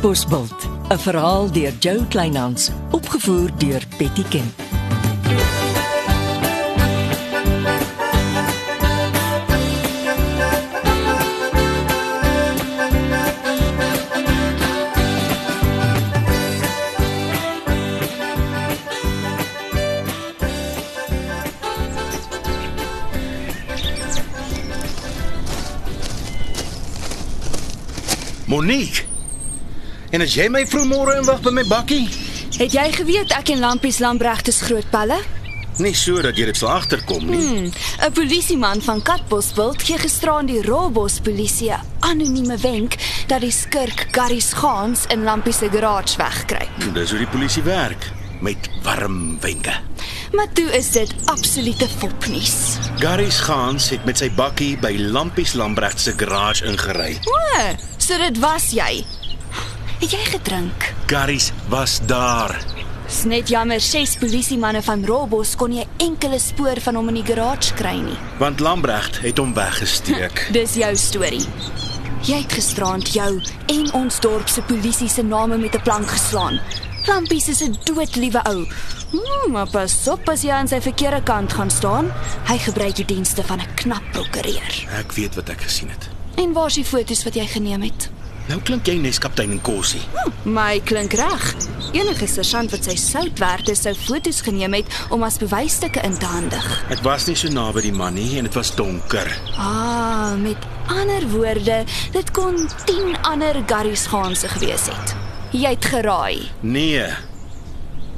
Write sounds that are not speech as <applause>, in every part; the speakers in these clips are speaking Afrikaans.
Katbosveld, 'n verhaal deur Jo Kleinhans, opgevoer deur Betty Ken. Monique. En as jy my vroegmôre inwag by my bakkie? Het jy geweet ek en Lampies Lambregt is groot pelle? Nie so dat jy dit sal agterkom nie. Hmm, 'n Polisieman van Katbosveld gee gisteraan die Robos polisie 'n anonieme wenk dat die skurk Gary Gans in Lampies se garage wegkruip. Hmm. Dis hoe die polisie werk, met warm wenke. Maar toe is dit absolute fopnuus. Gary Gans het met sy bakkie by Lampies Lambregt se garage ingery. O, so dit was jy. Het jy gedrink? Gary's was daar. Dis net jammer ses polisiemanne van Robos kon nie 'n enkele spoor van hom in die garage kry nie. Want Lambregt het hom weggesteek. <laughs> Dis jou storie. Jy het gisterand jou en ons dorp se polisie se name met 'n plank geslaan. Lampies is 'n doodliewe ou. Hmm, maar pas op as jy aan sy verkeerde kant gaan staan. Hy gebruik die dienste van 'n knap prokureur. Ek weet wat ek gesien het. En waar is die foto's wat jy geneem het? Nou klink jy nes kaptein en Kossie. Hm, my klink reg. Enige sergeant wat sy sout werd is, sou foto's geneem het om as bewysstukke in te handig. Ek was nie so naby die man nie en dit was donker. Ah, met ander woorde, dit kon 10 ander Garys gaanse gewees het. Jy het geraai. Nee.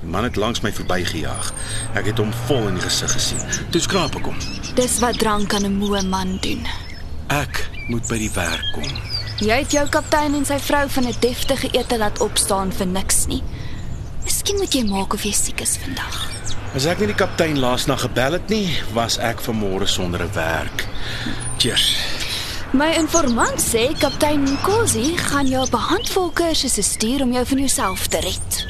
Die man het langs my verbygejaag. Ek het hom vol in die gesig gesien. Toe skraap ek hom. Dis wat drank aan 'n moe man doen. Ek moet by die werk kom. Jy het jou kaptein en sy vrou van 'n deftige ete laat opstaan vir niks nie. Miskien moet jy maak of jy siek is vandag. As ek nie die kaptein laasnag gebel het nie, was ek vanmôre sonder 'n werk. Cheers. My informant sê kaptein Nkosi gaan jou op 'n handvol kursusse stuur om jou van jouself te red.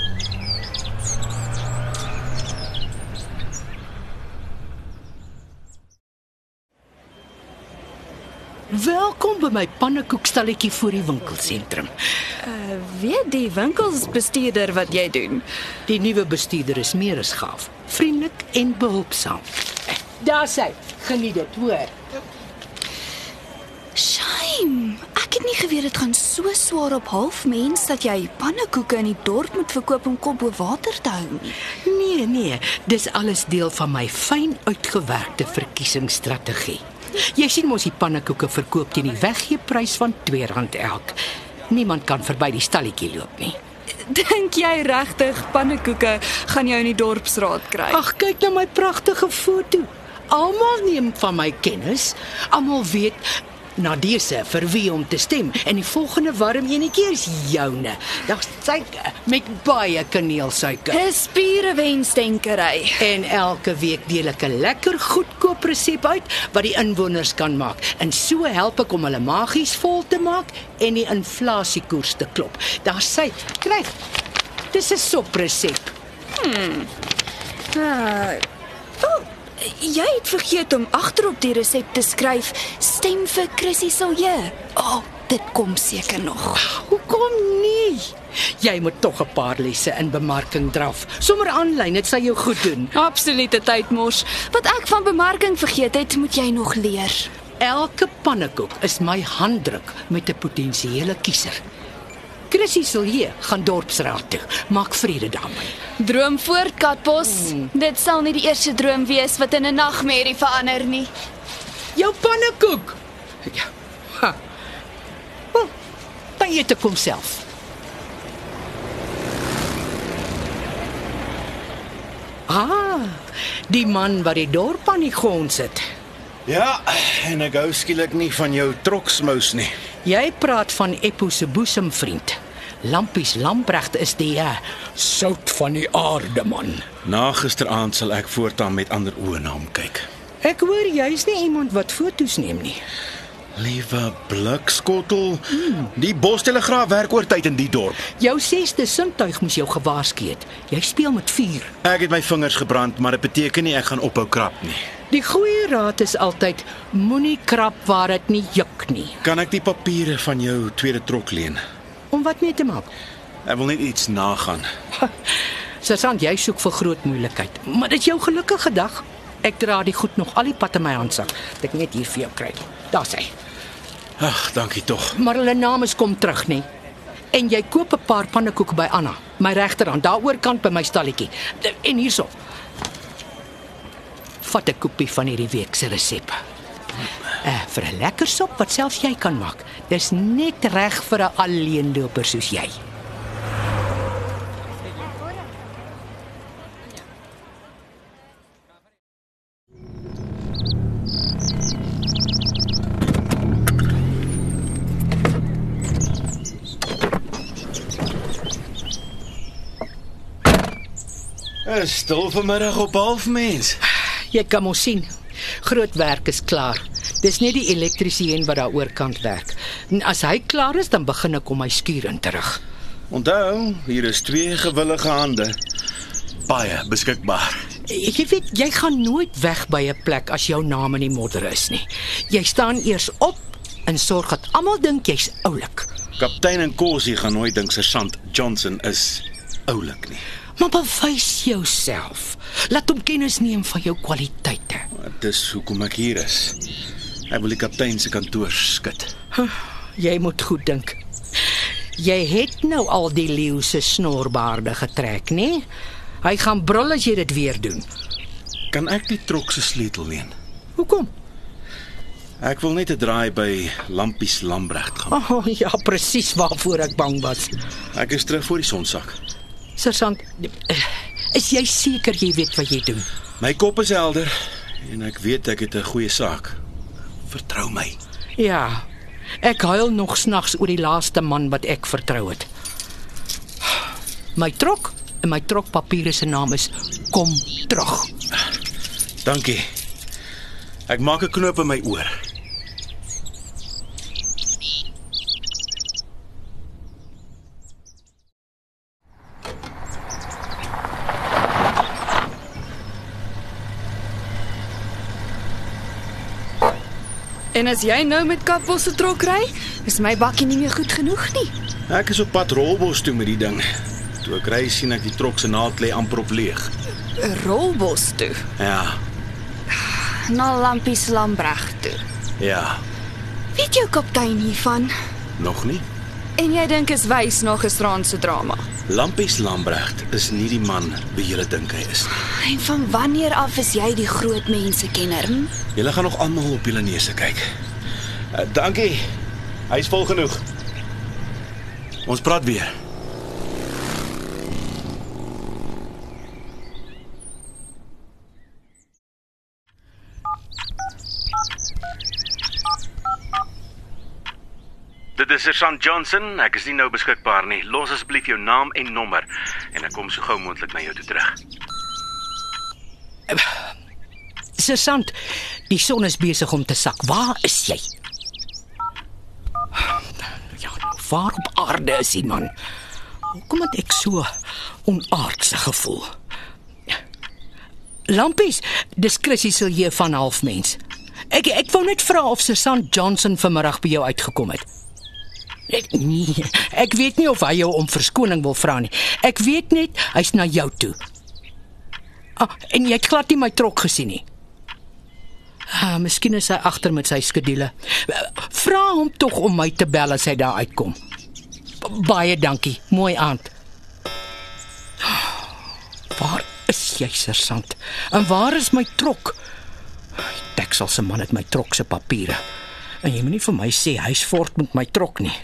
Welkom by my pannekoekstalletjie voor die winkelsentrum. Uh, weet die winkelsbestuurder wat jy doen? Die nuwe bestuurder is meer as gaaf, vriendelik en behulpsaam. Daar sê, geniet dit, hoor. Shame. Ek het nie geweet dit gaan so swaar op halfmens dat jy pannekoeke in die dorp moet verkoop om kop bo water te hou nie. Nee, nee, dis alles deel van my fyn uitgewerkte verkiesingsstrategie. Jy sien mos die pannekoeke verkoop teen die weggeeprys van R2 elk. Niemand kan verby die stalletjie loop nie. Dink jy regtig pannekoeke gaan jou in die dorpsraad kry? Ag, kyk na my pragtige foto. Almal neem van my kennis. Almal weet na dese vir wie om te stem en die volgende warm enetjie is joune. Daar's suiker met baie kaneelsuiker. 'n Spierewensdenkery. En elke week deel ek 'n lekker goedkoop resep uit wat die inwoners kan maak. En so help ek om hulle magies vol te maak en die inflasiekoers te klop. Daar's sy. Kry. Dis 'n sopresep. Ah. Oh, jy het vergeet om agterop die resep te skryf: Stem vir Chrissy Silje. O, oh, dit kom seker nog. Hoekom nie? Jy moet tog 'n paar lesse in bemarking draf. Sommer aanlyn, dit sal jou goed doen. Absolute tydmors. Wat ek van bemarking vergeet het, moet jy nog leer. Elke pannekoek is my handdruk met 'n potensiële kiezer. Chrissy Silje gaan dorpsraad toe. Maak vrede daarmee. Droom voort, Katbos. Mm. Dit sal nie die eerste droom wees wat in 'n nagmerrie verander nie. Jou pannekoek. Ja. Ha. Dan eet ek hom self. Ah, die man wat die dorp aan die grond sit. Ja, en ek hou skielik nie van jou troksmous nie. Jy praat van Eppo se boesemvriend. Lampies Lambregt is die uh, sout van die aarde man. Na gisteraand sal ek voortaan met ander oë na hom kyk. Ek hoor jy's nie iemand wat foto's neem nie. Liewe blikskottel, die bostelegraaf werk oor tyd in die dorp. Jou sesde sintuig moes jou gewaarsku het. Jy speel met vuur. Ek het my vingers gebrand, maar dit beteken nie ek gaan ophou krap nie. Die goeie raad is altyd moenie krap waar dit nie juk nie. Kan ek die papiere van jou tweede trok leen? Om wat mee te maak? Ek wil net iets nagaan. <laughs> Sergeant, jy soek vir groot moeilikheid, maar dit is jou gelukkige dag. Ek dra die goed nog al die pad in my handsak. Ek net hier vir jou kry. Daar's hy. Ag, dankie tog. Maar hulle name kom terug nie. En jy koop 'n paar pannekoeke by Anna, my regterhand, daaroor kant by my stalletjie. En hierso. Vat 'n kopie van hierdie week se resep. Uh, vir 'n lekker sop wat selfs jy kan maak. Dis net reg vir 'n alleenloper soos jy. Stil vanmiddag op halfmens. Jy kan mos sien. Groot werk is klaar. Dis net die elektriesien wat daar oorkant werk. En as hy klaar is, dan begin ek om my skuur in terug. Onthou, hier is twee gewillige hande. Baie beskikbaar. Jy weet, jy gaan nooit weg by 'n plek as jou naam in die modder is nie. Jy staan eers op en sorg dat almal dink jy's oulik. Kaptein en Kosie gaan nooit dink Sergeant Johnson is oulik nie. Maar bewys jouself. Laat hom kennis neem van jou kwaliteite. Dis hoekom ek hier is. Ek wil die kaptein se kantoor skud. Jy moet goed dink. Jy het nou al die leeu se snorbaarde getrek, nê? Hy gaan brul as jy dit weer doen. Kan ek die trok se sleutel leen? Hoekom? Ek wil net 'n draai by Lampies Lambregt gaan. Oh, ja, presies waarvoor ek bang was. Ek is terug voor die sonsak. Sergeant, is jy seker jy weet wat jy doen? My kop is helder en ek weet ek het 'n goeie saak. Vertrou my. Ja. Ek huil nog snags oor die laaste man wat ek vertrou het. My trok en my trokpapiere se naam is Kom terug. Dankie. Ek maak 'n knoop in my oor. En as jy nou met Kapbos se trok ry, is my bakkie nie meer goed genoeg nie. Ek is op pad Rolbos toe met die ding. Toe ek ry sien ek die trok se naald lê amper op leeg. Rolbos toe, Ja, na Lampies Lambreg toe. ja, Weet jou kaptein hiervan? nog nie. En jy dink is wys na gisteraand se drama. Lampies Lambregt is nie die man wie jy dink hy is nie. En van wanneer af is jy die groot mense kenner? Hm? Julle gaan nog almal op julle neuse kyk. Uh, dankie. Hy's vol genoeg. Ons praat weer. Dit is Sergeant Johnson. Ek is nie nou beskikbaar nie. Los asseblief jou naam en nommer en ek kom so gou moontlik na jou toe terug. Sergeant, die son is besig om te sak. Waar is jy? Ja, waar op aarde is die man? Hoekom het ek so onaardse gevoel? Lampies, dis Chrissy Silje van Halfmens. Ek ek wou net vra of Sergeant Johnson vanmiddag by jou uitgekom het. Ek, nee, ek weet nie of hy jou om verskoning wil vra nie. Ek weet net hy's na jou toe. Ah, en jy het glad nie my trok gesien nie. Ah, miskien is hy agter met sy skedule. Vra hom tog om my te bel as hy daar uitkom. Baie dankie. Mooi aand. Waar is jy, sergeant? En waar is my trok? Die Texel se man het my trok se papiere. En jy moenie vir my sê hy's voort met my trok nie.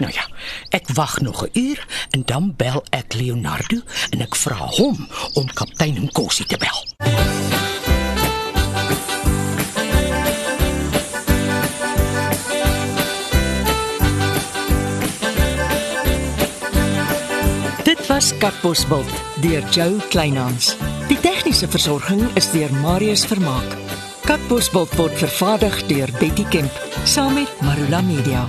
Nou ja, ek wag nog 'n uur en dan bel ek Leonardo en ek vra hom om kaptein Nkosi te bel. Dit was Katbosveld deur Joe Kleinhans. Die tegniese versorging is deur Marius Vermaak. Katbosveld word vervaardig deur Betty Kemp saam met Marula Media.